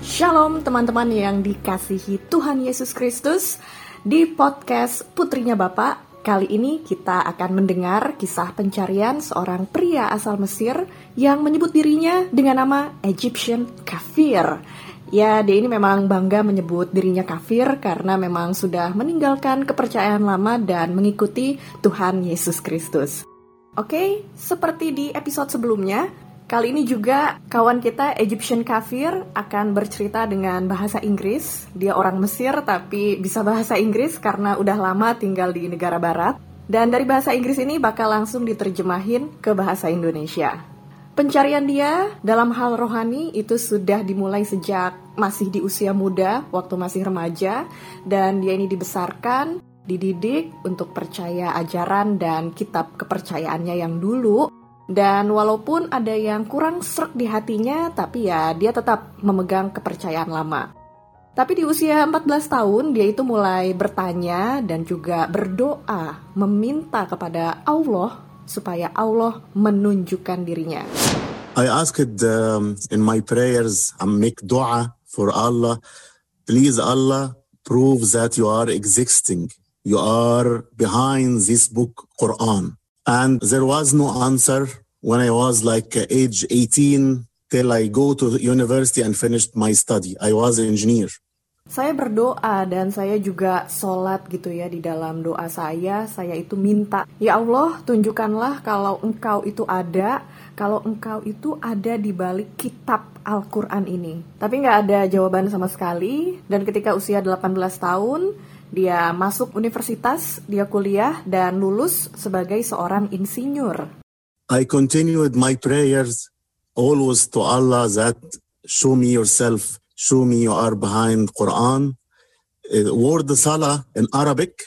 Shalom teman-teman yang dikasihi Tuhan Yesus Kristus Di podcast Putrinya Bapak Kali ini kita akan mendengar kisah pencarian seorang pria asal Mesir Yang menyebut dirinya dengan nama Egyptian Kafir Ya, dia ini memang bangga menyebut dirinya kafir karena memang sudah meninggalkan kepercayaan lama dan mengikuti Tuhan Yesus Kristus. Oke, seperti di episode sebelumnya, Kali ini juga kawan kita Egyptian Kafir akan bercerita dengan bahasa Inggris. Dia orang Mesir tapi bisa bahasa Inggris karena udah lama tinggal di negara barat. Dan dari bahasa Inggris ini bakal langsung diterjemahin ke bahasa Indonesia. Pencarian dia dalam hal rohani itu sudah dimulai sejak masih di usia muda, waktu masih remaja, dan dia ini dibesarkan, dididik untuk percaya ajaran dan kitab kepercayaannya yang dulu, dan walaupun ada yang kurang serak di hatinya, tapi ya dia tetap memegang kepercayaan lama. Tapi di usia 14 tahun dia itu mulai bertanya dan juga berdoa meminta kepada Allah supaya Allah menunjukkan dirinya. I asked um, in my prayers I make dua for Allah. Please Allah prove that you are existing. You are behind this book Quran. And there was no answer when I was like age 18 till I go to university and finished my study. I was an engineer. Saya berdoa dan saya juga sholat gitu ya di dalam doa saya. Saya itu minta, ya Allah tunjukkanlah kalau engkau itu ada, kalau engkau itu ada di balik kitab Al-Quran ini. Tapi nggak ada jawaban sama sekali. Dan ketika usia 18 tahun, dia masuk universitas, dia kuliah dan lulus sebagai seorang insinyur. I continued my prayers always to Allah that show me yourself, show me you are behind Quran. The word salah in Arabic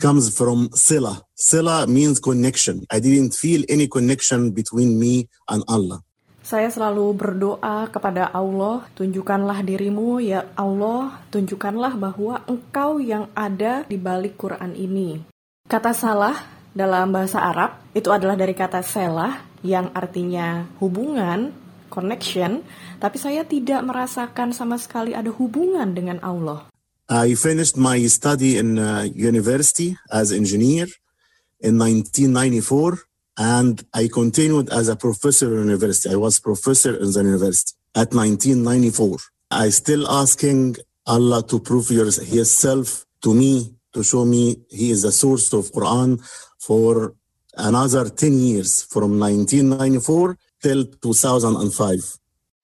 comes from sila. Sila means connection. I didn't feel any connection between me and Allah. Saya selalu berdoa kepada Allah, tunjukkanlah dirimu ya Allah, tunjukkanlah bahwa engkau yang ada di balik Quran ini. Kata salah dalam bahasa Arab itu adalah dari kata selah yang artinya hubungan, connection, tapi saya tidak merasakan sama sekali ada hubungan dengan Allah. I finished my study in uh, university as engineer in 1994 and I continued as a professor in university. I was professor in the university at 1994. I still asking Allah to prove Himself to me, to show me He is the source of Quran for another 10 years from 1994 till 2005.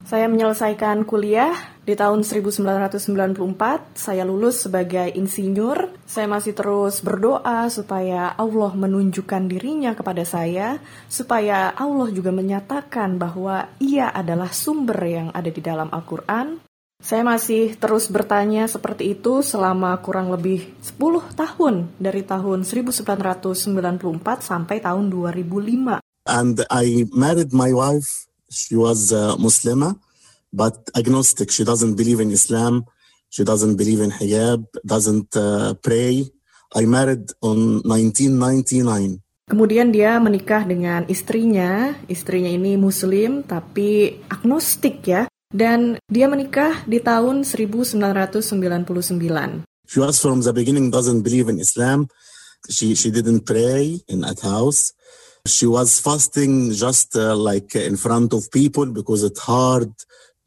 Saya menyelesaikan kuliah di tahun 1994. Saya lulus sebagai insinyur. Saya masih terus berdoa supaya Allah menunjukkan dirinya kepada saya, supaya Allah juga menyatakan bahwa Ia adalah sumber yang ada di dalam Al-Quran. Saya masih terus bertanya seperti itu selama kurang lebih 10 tahun dari tahun 1994 sampai tahun 2005. And I married my wife. She was a Muslimah. but agnostic. She doesn't believe in Islam. She doesn't believe in hijab, doesn't uh, pray. I married on 1999. Kemudian dia menikah dengan istrinya. Istrinya ini muslim tapi agnostik ya. Dan dia menikah di tahun 1999. She was from the beginning doesn't believe in Islam. She she didn't pray in at house. She was fasting just uh, like in front of people because it's hard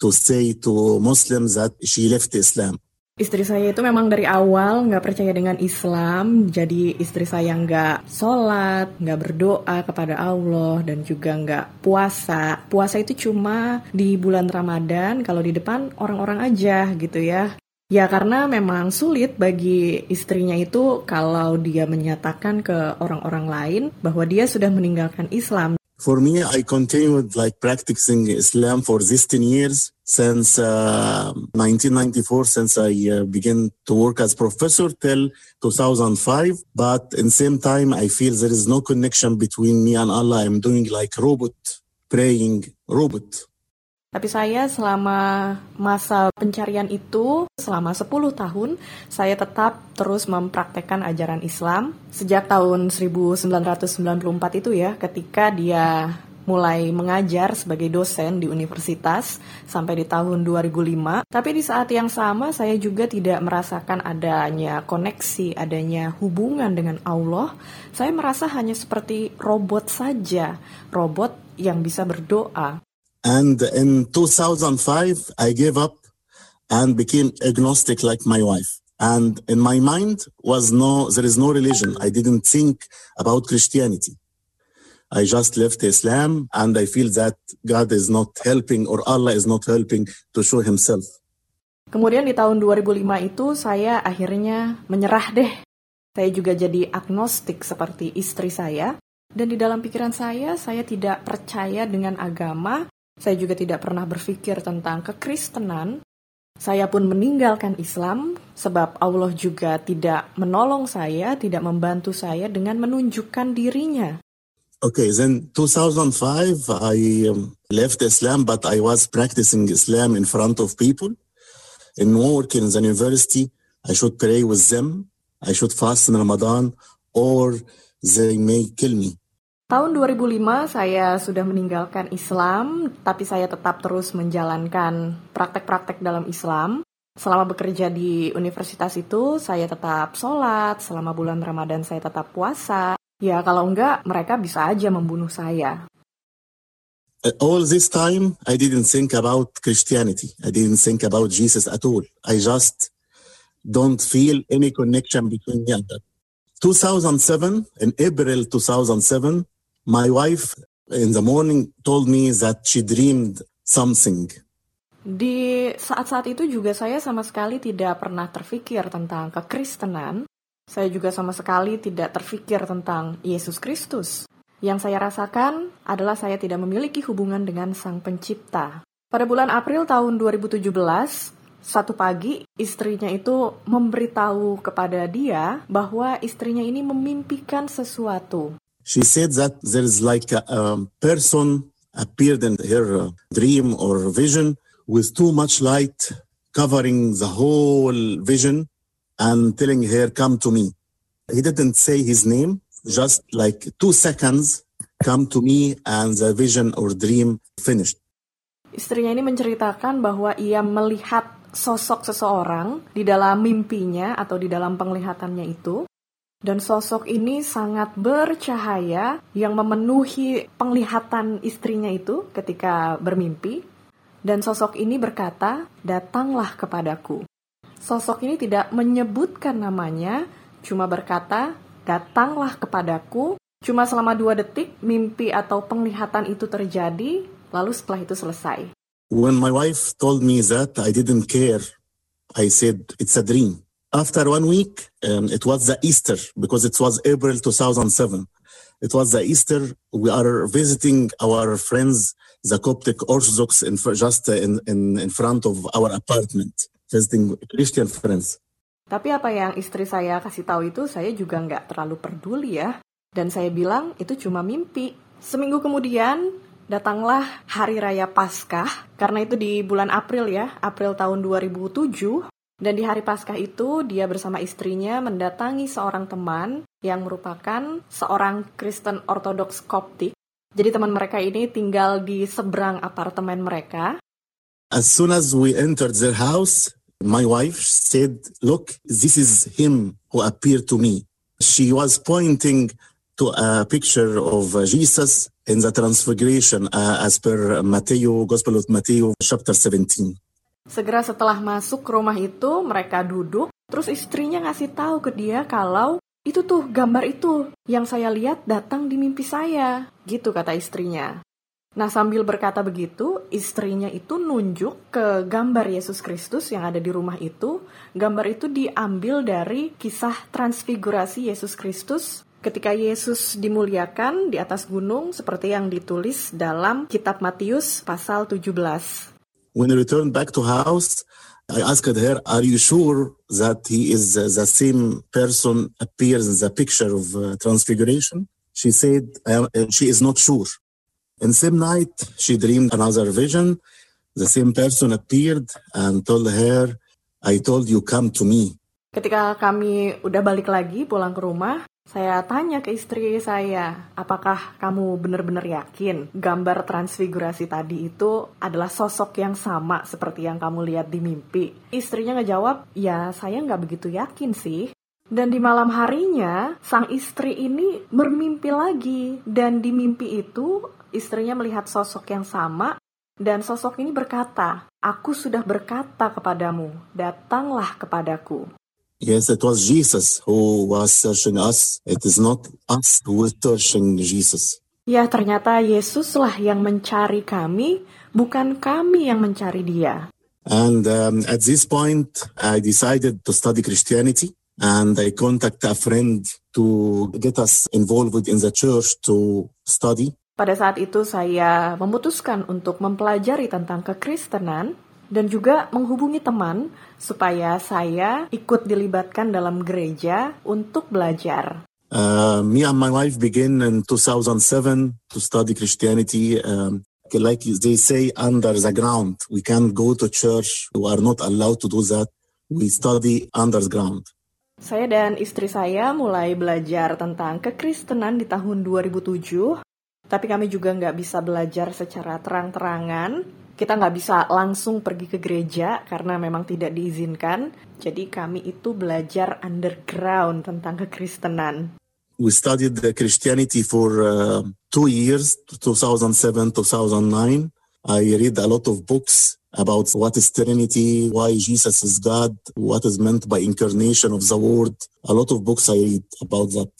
to say to Muslims that she left Islam. Istri saya itu memang dari awal nggak percaya dengan Islam, jadi istri saya nggak sholat, nggak berdoa kepada Allah, dan juga nggak puasa. Puasa itu cuma di bulan Ramadan, kalau di depan orang-orang aja gitu ya. Ya karena memang sulit bagi istrinya itu kalau dia menyatakan ke orang-orang lain bahwa dia sudah meninggalkan Islam. For me, I continued like practicing Islam for these 10 years since uh, 1994, since I uh, began to work as professor till 2005. But in same time, I feel there is no connection between me and Allah. I'm doing like robot, praying robot. Tapi saya selama masa pencarian itu, selama 10 tahun, saya tetap terus mempraktekkan ajaran Islam. Sejak tahun 1994 itu ya, ketika dia mulai mengajar sebagai dosen di universitas sampai di tahun 2005. Tapi di saat yang sama saya juga tidak merasakan adanya koneksi, adanya hubungan dengan Allah. Saya merasa hanya seperti robot saja, robot yang bisa berdoa. And in 2005, I gave up and became agnostic like my wife. And in my mind was no, there is no religion. I didn't think about Christianity. I just left Islam and I feel that God is not helping or Allah is not helping to show himself. Kemudian di tahun 2005 itu saya akhirnya menyerah deh. Saya juga jadi agnostik seperti istri saya. Dan di dalam pikiran saya, saya tidak percaya dengan agama. Saya juga tidak pernah berpikir tentang kekristenan. Saya pun meninggalkan Islam sebab Allah juga tidak menolong saya, tidak membantu saya dengan menunjukkan dirinya. Okay, then 2005 I um, left Islam, but I was practicing Islam in front of people. In work in the university, I should pray with them. I should fast in Ramadan, or they may kill me. Tahun 2005 saya sudah meninggalkan Islam, tapi saya tetap terus menjalankan praktek-praktek dalam Islam. Selama bekerja di universitas itu, saya tetap sholat, selama bulan Ramadan saya tetap puasa. Ya kalau enggak, mereka bisa aja membunuh saya. Uh, All this time, I didn't think about Christianity. I didn't think about Jesus at all. I just don't feel any connection between me and that. 2007, in April 2007, my wife in the morning told me that she dreamed something. Di saat-saat itu juga saya sama sekali tidak pernah terfikir tentang kekristenan. Saya juga sama sekali tidak terfikir tentang Yesus Kristus. Yang saya rasakan adalah saya tidak memiliki hubungan dengan Sang Pencipta. Pada bulan April tahun 2017, satu pagi istrinya itu memberitahu kepada dia bahwa istrinya ini memimpikan sesuatu. She said that there is like a, um, person appeared in her uh, dream or vision with too much light covering the whole vision and telling her, come to me. He didn't say his name, just like two seconds, come to me and the vision or dream finished. Istrinya ini menceritakan bahwa ia melihat sosok seseorang di dalam mimpinya atau di dalam penglihatannya itu. Dan sosok ini sangat bercahaya yang memenuhi penglihatan istrinya itu ketika bermimpi. Dan sosok ini berkata, "Datanglah kepadaku." Sosok ini tidak menyebutkan namanya, cuma berkata, "Datanglah kepadaku." Cuma selama dua detik, mimpi atau penglihatan itu terjadi, lalu setelah itu selesai. When my wife told me that, I didn't care. I said, it's a dream. After one week, um, it was the Easter because it was April 2007. It was the Easter. We are visiting our friends, the Coptic Orthodox, in, just in, in, in front of our apartment, visiting Christian friends. Tapi apa yang istri saya kasih tahu itu saya juga nggak terlalu peduli ya. Dan saya bilang itu cuma mimpi. Seminggu kemudian datanglah Hari Raya Paskah. Karena itu di bulan April ya, April tahun 2007. Dan di hari Paskah itu dia bersama istrinya mendatangi seorang teman yang merupakan seorang Kristen Ortodoks Koptik. Jadi teman mereka ini tinggal di seberang apartemen mereka. As soon as we entered their house, my wife said, Look, this is him who appeared to me. She was pointing to a picture of uh, Jesus in the Transfiguration uh, as per Matthew, Gospel of Matthew, chapter 17. Segera setelah masuk ke rumah itu, mereka duduk. Terus istrinya ngasih tahu ke dia kalau itu tuh gambar itu yang saya lihat datang di mimpi saya. Gitu kata istrinya. Nah sambil berkata begitu, istrinya itu nunjuk ke gambar Yesus Kristus yang ada di rumah itu. Gambar itu diambil dari kisah transfigurasi Yesus Kristus ketika Yesus dimuliakan di atas gunung seperti yang ditulis dalam kitab Matius pasal 17. When we returned back to house, I asked her, Are you sure that he is the same person appears in the picture of uh, Transfiguration? She said she is not sure. And same night, she dreamed another vision. The same person appeared and told her, I told you come to me. Ketika kami udah balik lagi pulang ke rumah, Saya tanya ke istri saya, apakah kamu benar-benar yakin gambar transfigurasi tadi itu adalah sosok yang sama seperti yang kamu lihat di mimpi? Istrinya ngejawab, ya saya nggak begitu yakin sih. Dan di malam harinya, sang istri ini bermimpi lagi. Dan di mimpi itu, istrinya melihat sosok yang sama. Dan sosok ini berkata, Aku sudah berkata kepadamu, datanglah kepadaku. Yes, it was Jesus who was searching us. It is not us who is searching Jesus. Ya, ternyata Yesuslah yang mencari kami, bukan kami yang mencari dia. And um, at this point, I decided to study Christianity and I contact a friend to get us involved in the church to study. Pada saat itu saya memutuskan untuk mempelajari tentang kekristenan dan juga menghubungi teman supaya saya ikut dilibatkan dalam gereja untuk belajar. Uh, me and my wife began in 2007 to study Christianity. Um, like they say, under the ground. We can't go to church. We are not allowed to do that. We study underground. Saya dan istri saya mulai belajar tentang kekristenan di tahun 2007. Tapi kami juga nggak bisa belajar secara terang-terangan kita nggak bisa langsung pergi ke gereja karena memang tidak diizinkan. Jadi kami itu belajar underground tentang kekristenan. We studied the Christianity for uh, two years, 2007, 2009. I read a lot of books about what is Trinity, why Jesus is God, what is meant by incarnation of the Word. A lot of books I read about that.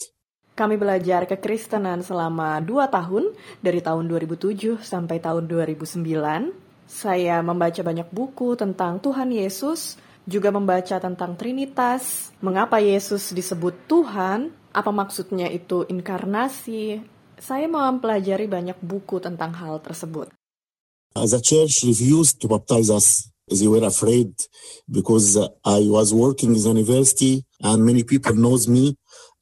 Kami belajar kekristenan selama dua tahun, dari tahun 2007 sampai tahun 2009. Saya membaca banyak buku tentang Tuhan Yesus, juga membaca tentang Trinitas, mengapa Yesus disebut Tuhan, apa maksudnya itu inkarnasi. Saya mempelajari banyak buku tentang hal tersebut. The church refused to baptize us. They were afraid because I was working in the university and many people knows me.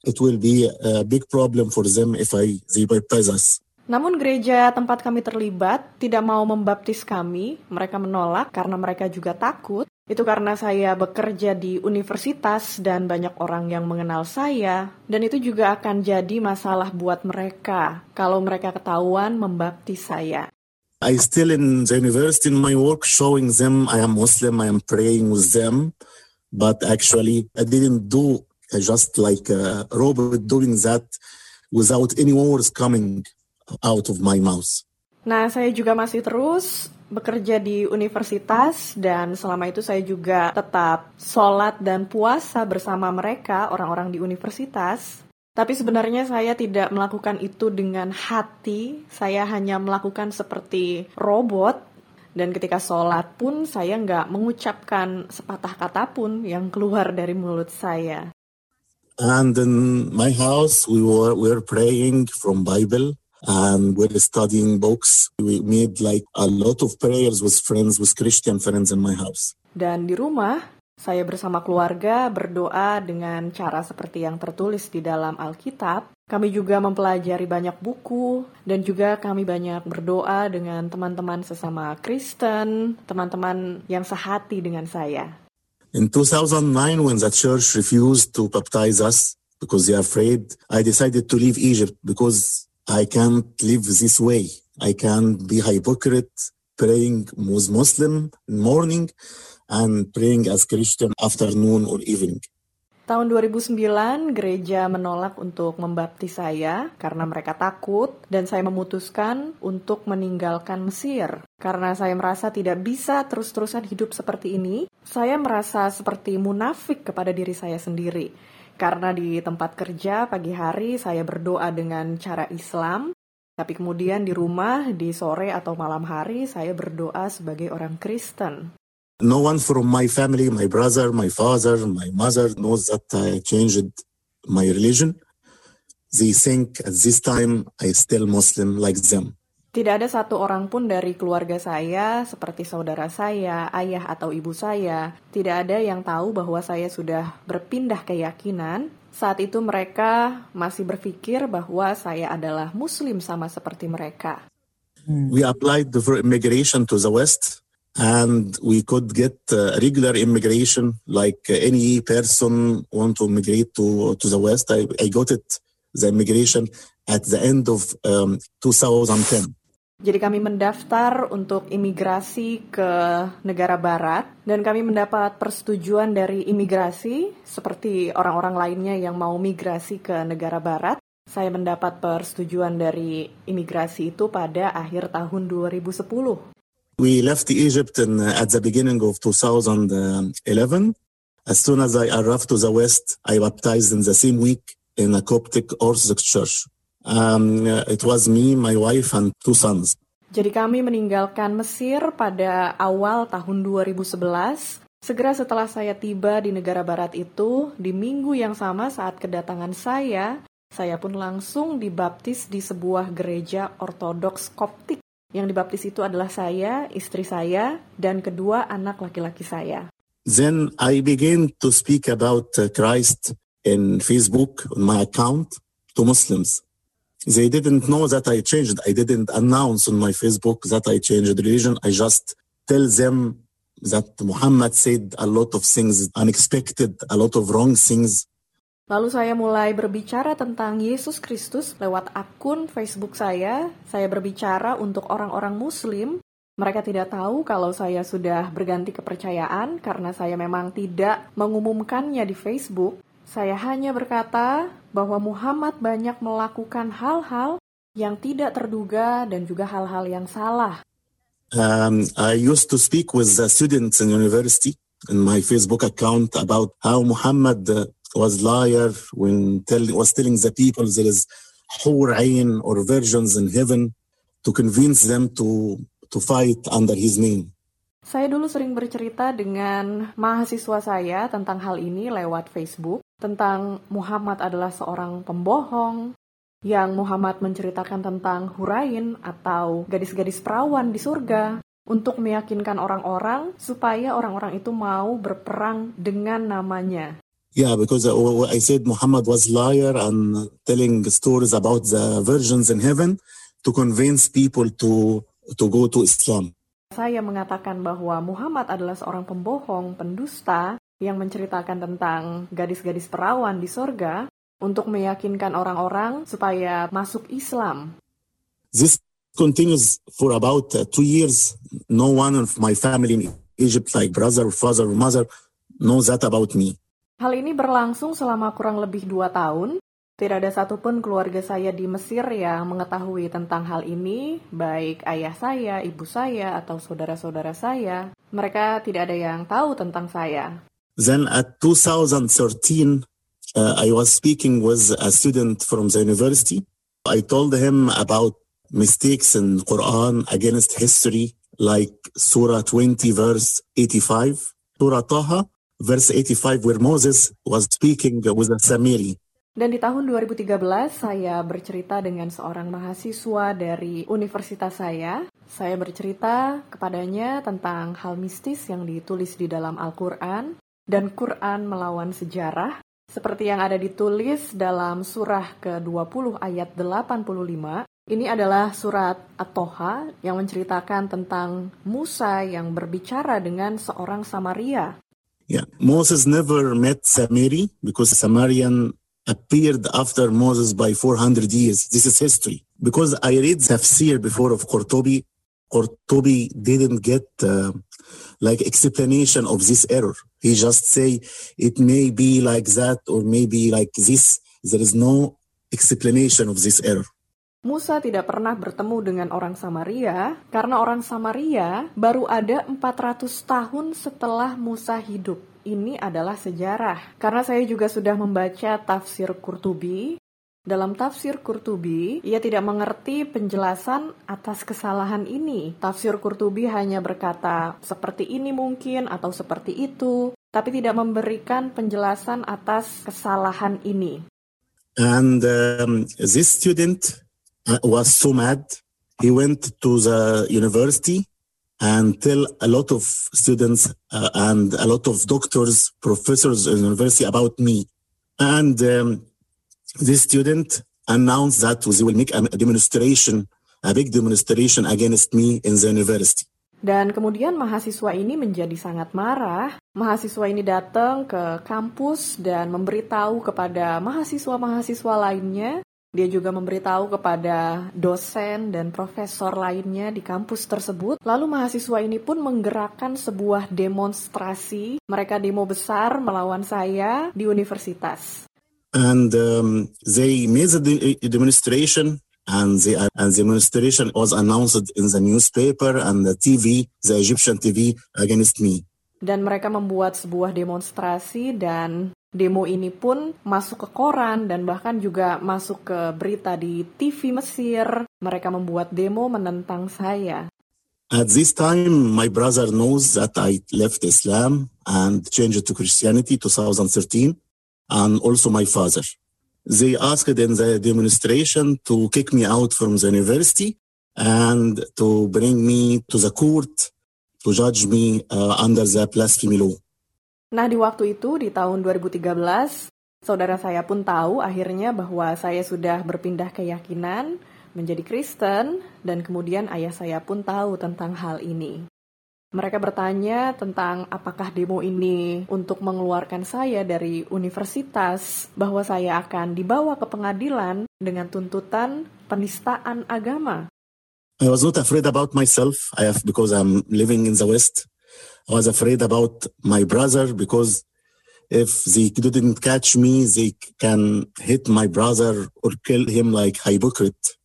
It will be a big problem for them if I they baptize us. Namun gereja tempat kami terlibat tidak mau membaptis kami. Mereka menolak karena mereka juga takut. Itu karena saya bekerja di universitas dan banyak orang yang mengenal saya. Dan itu juga akan jadi masalah buat mereka kalau mereka ketahuan membaptis saya. I still in the university in my work showing them I am Muslim, I am praying with them. But actually I didn't do just like a robot doing that without any words coming out of my mouth. Nah, saya juga masih terus bekerja di universitas dan selama itu saya juga tetap sholat dan puasa bersama mereka, orang-orang di universitas. Tapi sebenarnya saya tidak melakukan itu dengan hati, saya hanya melakukan seperti robot. Dan ketika sholat pun saya nggak mengucapkan sepatah kata pun yang keluar dari mulut saya. And in my house we were, we were praying from Bible and we're studying books. We made like a lot of prayers with friends, with Christian friends in my house. Dan di rumah, saya bersama keluarga berdoa dengan cara seperti yang tertulis di dalam Alkitab. Kami juga mempelajari banyak buku dan juga kami banyak berdoa dengan teman-teman sesama Kristen, teman-teman yang sehati dengan saya. In 2009, when the church refused to baptize us because they are afraid, I decided to leave Egypt because I can't live this way. I can't be hypocrite praying with Muslim morning and praying as Christian afternoon or evening. Tahun 2009, gereja menolak untuk membaptis saya karena mereka takut dan saya memutuskan untuk meninggalkan Mesir. Karena saya merasa tidak bisa terus-terusan hidup seperti ini, saya merasa seperti munafik kepada diri saya sendiri karena di tempat kerja pagi hari saya berdoa dengan cara Islam, tapi kemudian di rumah di sore atau malam hari saya berdoa sebagai orang Kristen. No one from my family, my brother, my father, my mother knows that I changed my religion. They think at this time I still Muslim like them. Tidak ada satu orang pun dari keluarga saya, seperti saudara saya, ayah atau ibu saya, tidak ada yang tahu bahwa saya sudah berpindah keyakinan. Saat itu mereka masih berpikir bahwa saya adalah muslim sama seperti mereka. We applied for immigration to the West and we could get uh, regular immigration like uh, any person want to immigrate to to the west i, I got it the immigration at the end of um, 2010 Jadi kami mendaftar untuk imigrasi ke negara barat dan kami mendapat persetujuan dari imigrasi seperti orang-orang lainnya yang mau migrasi ke negara barat. Saya mendapat persetujuan dari imigrasi itu pada akhir tahun 2010. We left Egypt in, uh, at the beginning of 2011. As soon as I arrived to the West, I baptized in the same week in a Coptic Orthodox church. Um, it was me, my wife, and two sons. Jadi kami meninggalkan Mesir pada awal tahun 2011. Segera setelah saya tiba di negara barat itu, di minggu yang sama saat kedatangan saya, saya pun langsung dibaptis di sebuah gereja ortodoks koptik. Yang dibaptis itu adalah saya, istri saya, dan kedua anak laki-laki saya. Then I began to speak about uh, Christ in Facebook on my account to Muslims. They didn't know that I changed. I didn't announce on my Facebook that I changed religion. I just tell them that Muhammad said a lot of things unexpected, a lot of wrong things. Lalu saya mulai berbicara tentang Yesus Kristus lewat akun Facebook saya. Saya berbicara untuk orang-orang Muslim. Mereka tidak tahu kalau saya sudah berganti kepercayaan karena saya memang tidak mengumumkannya di Facebook. Saya hanya berkata bahwa Muhammad banyak melakukan hal-hal yang tidak terduga dan juga hal-hal yang salah. Um, I used to speak with the students in university in my Facebook account about how Muhammad uh, was liar when tell, was telling the people there is hur or virgins in heaven to convince them to to fight under his name. Saya dulu sering bercerita dengan mahasiswa saya tentang hal ini lewat Facebook, tentang Muhammad adalah seorang pembohong, yang Muhammad menceritakan tentang Hurain atau gadis-gadis perawan di surga, untuk meyakinkan orang-orang supaya orang-orang itu mau berperang dengan namanya. Yeah, because uh, I said Muhammad was liar and telling stories about the virgins in heaven to convince people to to go to Islam. Saya mengatakan bahwa Muhammad adalah seorang pembohong, pendusta yang menceritakan tentang gadis-gadis perawan di sorga untuk meyakinkan orang-orang supaya masuk Islam. This continues for about uh, two years. No one of my family in Egypt, like brother, father, mother, knows that about me. Hal ini berlangsung selama kurang lebih dua tahun. Tidak ada satupun keluarga saya di Mesir yang mengetahui tentang hal ini, baik ayah saya, ibu saya, atau saudara-saudara saya. Mereka tidak ada yang tahu tentang saya. Then at 2013, uh, I was speaking with a student from the university. I told him about mistakes in Quran against history, like Surah 20, verse 85, Surah Taha, verse 85, where Moses was speaking with a Samiri. Dan di tahun 2013 saya bercerita dengan seorang mahasiswa dari universitas saya. Saya bercerita kepadanya tentang hal mistis yang ditulis di dalam Al-Quran dan Quran melawan sejarah. Seperti yang ada ditulis dalam surah ke-20 ayat 85. Ini adalah surat At-Toha yang menceritakan tentang Musa yang berbicara dengan seorang Samaria. Yeah, Moses never met Samiri because Samarian appeared after Moses by 400 years. This is history. Because I read Tafsir before of Qurtubi, Qurtubi didn't get uh, like explanation of this error. He just say it may be like that or maybe like this. There is no explanation of this error. Musa tidak pernah bertemu dengan orang Samaria karena orang Samaria baru ada 400 tahun setelah Musa hidup ini adalah sejarah. Karena saya juga sudah membaca tafsir Qurtubi. Dalam tafsir Qurtubi, ia tidak mengerti penjelasan atas kesalahan ini. Tafsir Qurtubi hanya berkata seperti ini mungkin atau seperti itu, tapi tidak memberikan penjelasan atas kesalahan ini. And um, this student uh, was so mad. He went to the university and tell a lot of students uh, and a lot of doctors, professors in university about me. And um, this student announced that they will make a demonstration, a big demonstration against me in the university. Dan kemudian mahasiswa ini menjadi sangat marah. Mahasiswa ini datang ke kampus dan memberitahu kepada mahasiswa-mahasiswa lainnya. Dia juga memberitahu kepada dosen dan profesor lainnya di kampus tersebut. Lalu mahasiswa ini pun menggerakkan sebuah demonstrasi. Mereka demo besar melawan saya di universitas. And um, they made the demonstration and the, and the demonstration was announced in the newspaper and the TV, the Egyptian TV against me. Dan mereka membuat sebuah demonstrasi dan demo ini pun masuk ke koran dan bahkan juga masuk ke berita di TV Mesir. Mereka membuat demo menentang saya. At this time, my brother knows that I left Islam and changed to Christianity 2013, and also my father. they asked in the demonstration to kick me out from the university and to bring me to the court to judge me uh, under the blasphemy law. Nah, di waktu itu di tahun 2013, saudara saya pun tahu akhirnya bahwa saya sudah berpindah keyakinan menjadi Kristen dan kemudian ayah saya pun tahu tentang hal ini. Mereka bertanya tentang apakah demo ini untuk mengeluarkan saya dari universitas, bahwa saya akan dibawa ke pengadilan dengan tuntutan penistaan agama. I was not afraid about myself I have, because I'm living in the West. I was afraid about my brother because if they didn't catch me, they can hit my brother or kill him like hypocrite.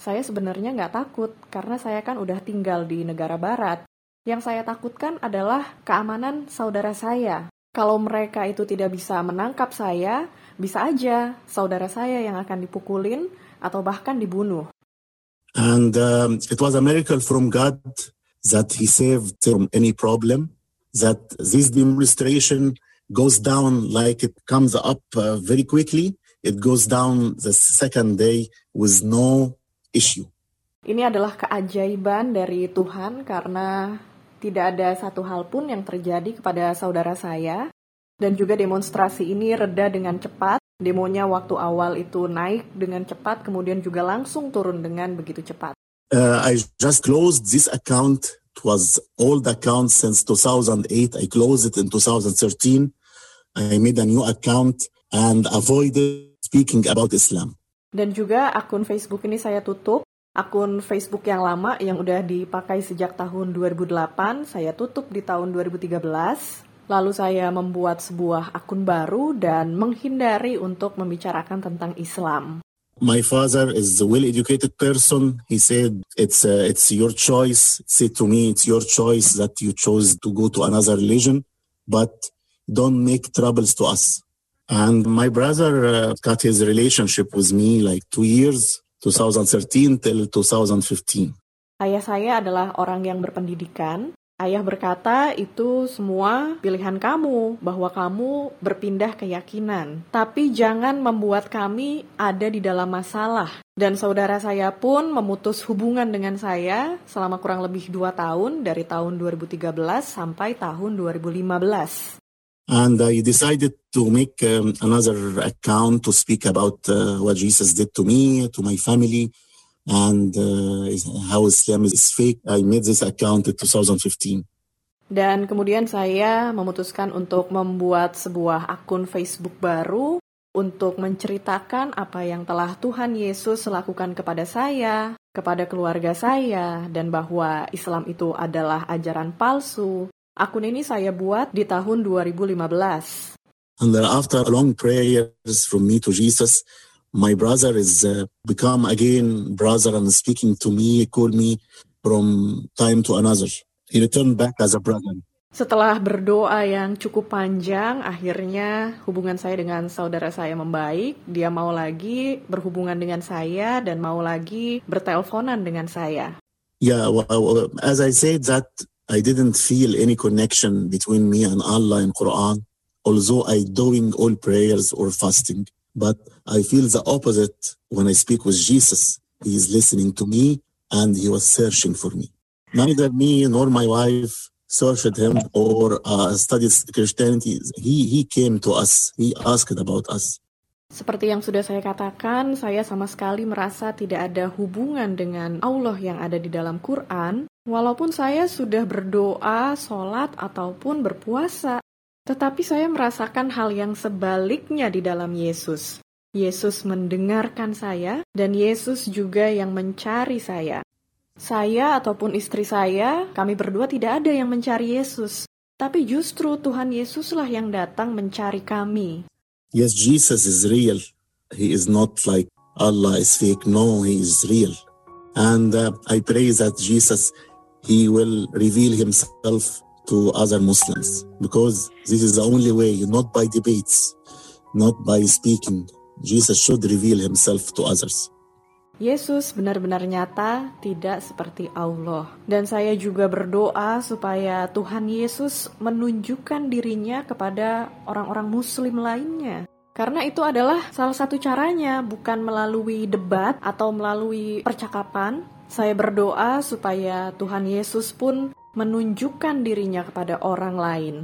Saya sebenarnya nggak takut karena saya kan udah tinggal di negara barat. Yang saya takutkan adalah keamanan saudara saya. Kalau mereka itu tidak bisa menangkap saya, bisa aja saudara saya yang akan dipukulin atau bahkan dibunuh. And um, it was a miracle from God that He saved from any problem. That this demonstration goes down like it comes up uh, very quickly. It goes down the second day with no issue. Ini adalah keajaiban dari Tuhan karena tidak ada satu hal pun yang terjadi kepada saudara saya. Dan juga demonstrasi ini reda dengan cepat. Demonya waktu awal itu naik dengan cepat, kemudian juga langsung turun dengan begitu cepat. Uh, I just closed this account. It was old account since 2008. I closed it in 2013. I made a new account and avoided speaking about Islam. Dan juga akun Facebook ini saya tutup akun Facebook yang lama yang udah dipakai sejak tahun 2008, saya tutup di tahun 2013. Lalu saya membuat sebuah akun baru dan menghindari untuk membicarakan tentang Islam. My father is a well-educated person. He said, "It's uh, it's your choice." Said to me, "It's your choice that you chose to go to another religion, but don't make troubles to us." And my brother uh, got his relationship with me like two years 2013 till 2015. Ayah saya adalah orang yang berpendidikan. Ayah berkata itu semua pilihan kamu, bahwa kamu berpindah keyakinan. Tapi jangan membuat kami ada di dalam masalah. Dan saudara saya pun memutus hubungan dengan saya selama kurang lebih dua tahun, dari tahun 2013 sampai tahun 2015. And I decided to make um, another account to speak about uh, what Jesus did to me, to my family, and uh, how Islam is fake. I made this account in 2015. Dan kemudian saya memutuskan untuk membuat sebuah akun Facebook baru untuk menceritakan apa yang telah Tuhan Yesus lakukan kepada saya, kepada keluarga saya, dan bahwa Islam itu adalah ajaran palsu, Akun ini saya buat di tahun 2015. And then after long prayers from me to Jesus, my brother is uh, become again brother and speaking to me, call me from time to another. He returned back as a brother. Setelah berdoa yang cukup panjang, akhirnya hubungan saya dengan saudara saya membaik. Dia mau lagi berhubungan dengan saya dan mau lagi berteleponan dengan saya. Yeah, well, as I said that I didn't feel any connection between me and Allah in Quran, although I doing all prayers or fasting. But I feel the opposite when I speak with Jesus. He is listening to me and he was searching for me. Neither me nor my wife searched him or uh, studied Christianity. He, he came to us. He asked about us. Seperti yang sudah saya katakan, saya sama sekali merasa tidak ada hubungan dengan Allah yang ada di dalam Quran, walaupun saya sudah berdoa, sholat, ataupun berpuasa. Tetapi saya merasakan hal yang sebaliknya di dalam Yesus. Yesus mendengarkan saya, dan Yesus juga yang mencari saya. Saya ataupun istri saya, kami berdua tidak ada yang mencari Yesus, tapi justru Tuhan Yesuslah yang datang mencari kami. Yes, Jesus is real. He is not like Allah is fake. No, He is real. And uh, I pray that Jesus, He will reveal Himself to other Muslims because this is the only way, not by debates, not by speaking. Jesus should reveal Himself to others. Yesus benar-benar nyata, tidak seperti Allah. Dan saya juga berdoa supaya Tuhan Yesus menunjukkan dirinya kepada orang-orang Muslim lainnya. Karena itu adalah salah satu caranya, bukan melalui debat atau melalui percakapan. Saya berdoa supaya Tuhan Yesus pun menunjukkan dirinya kepada orang lain.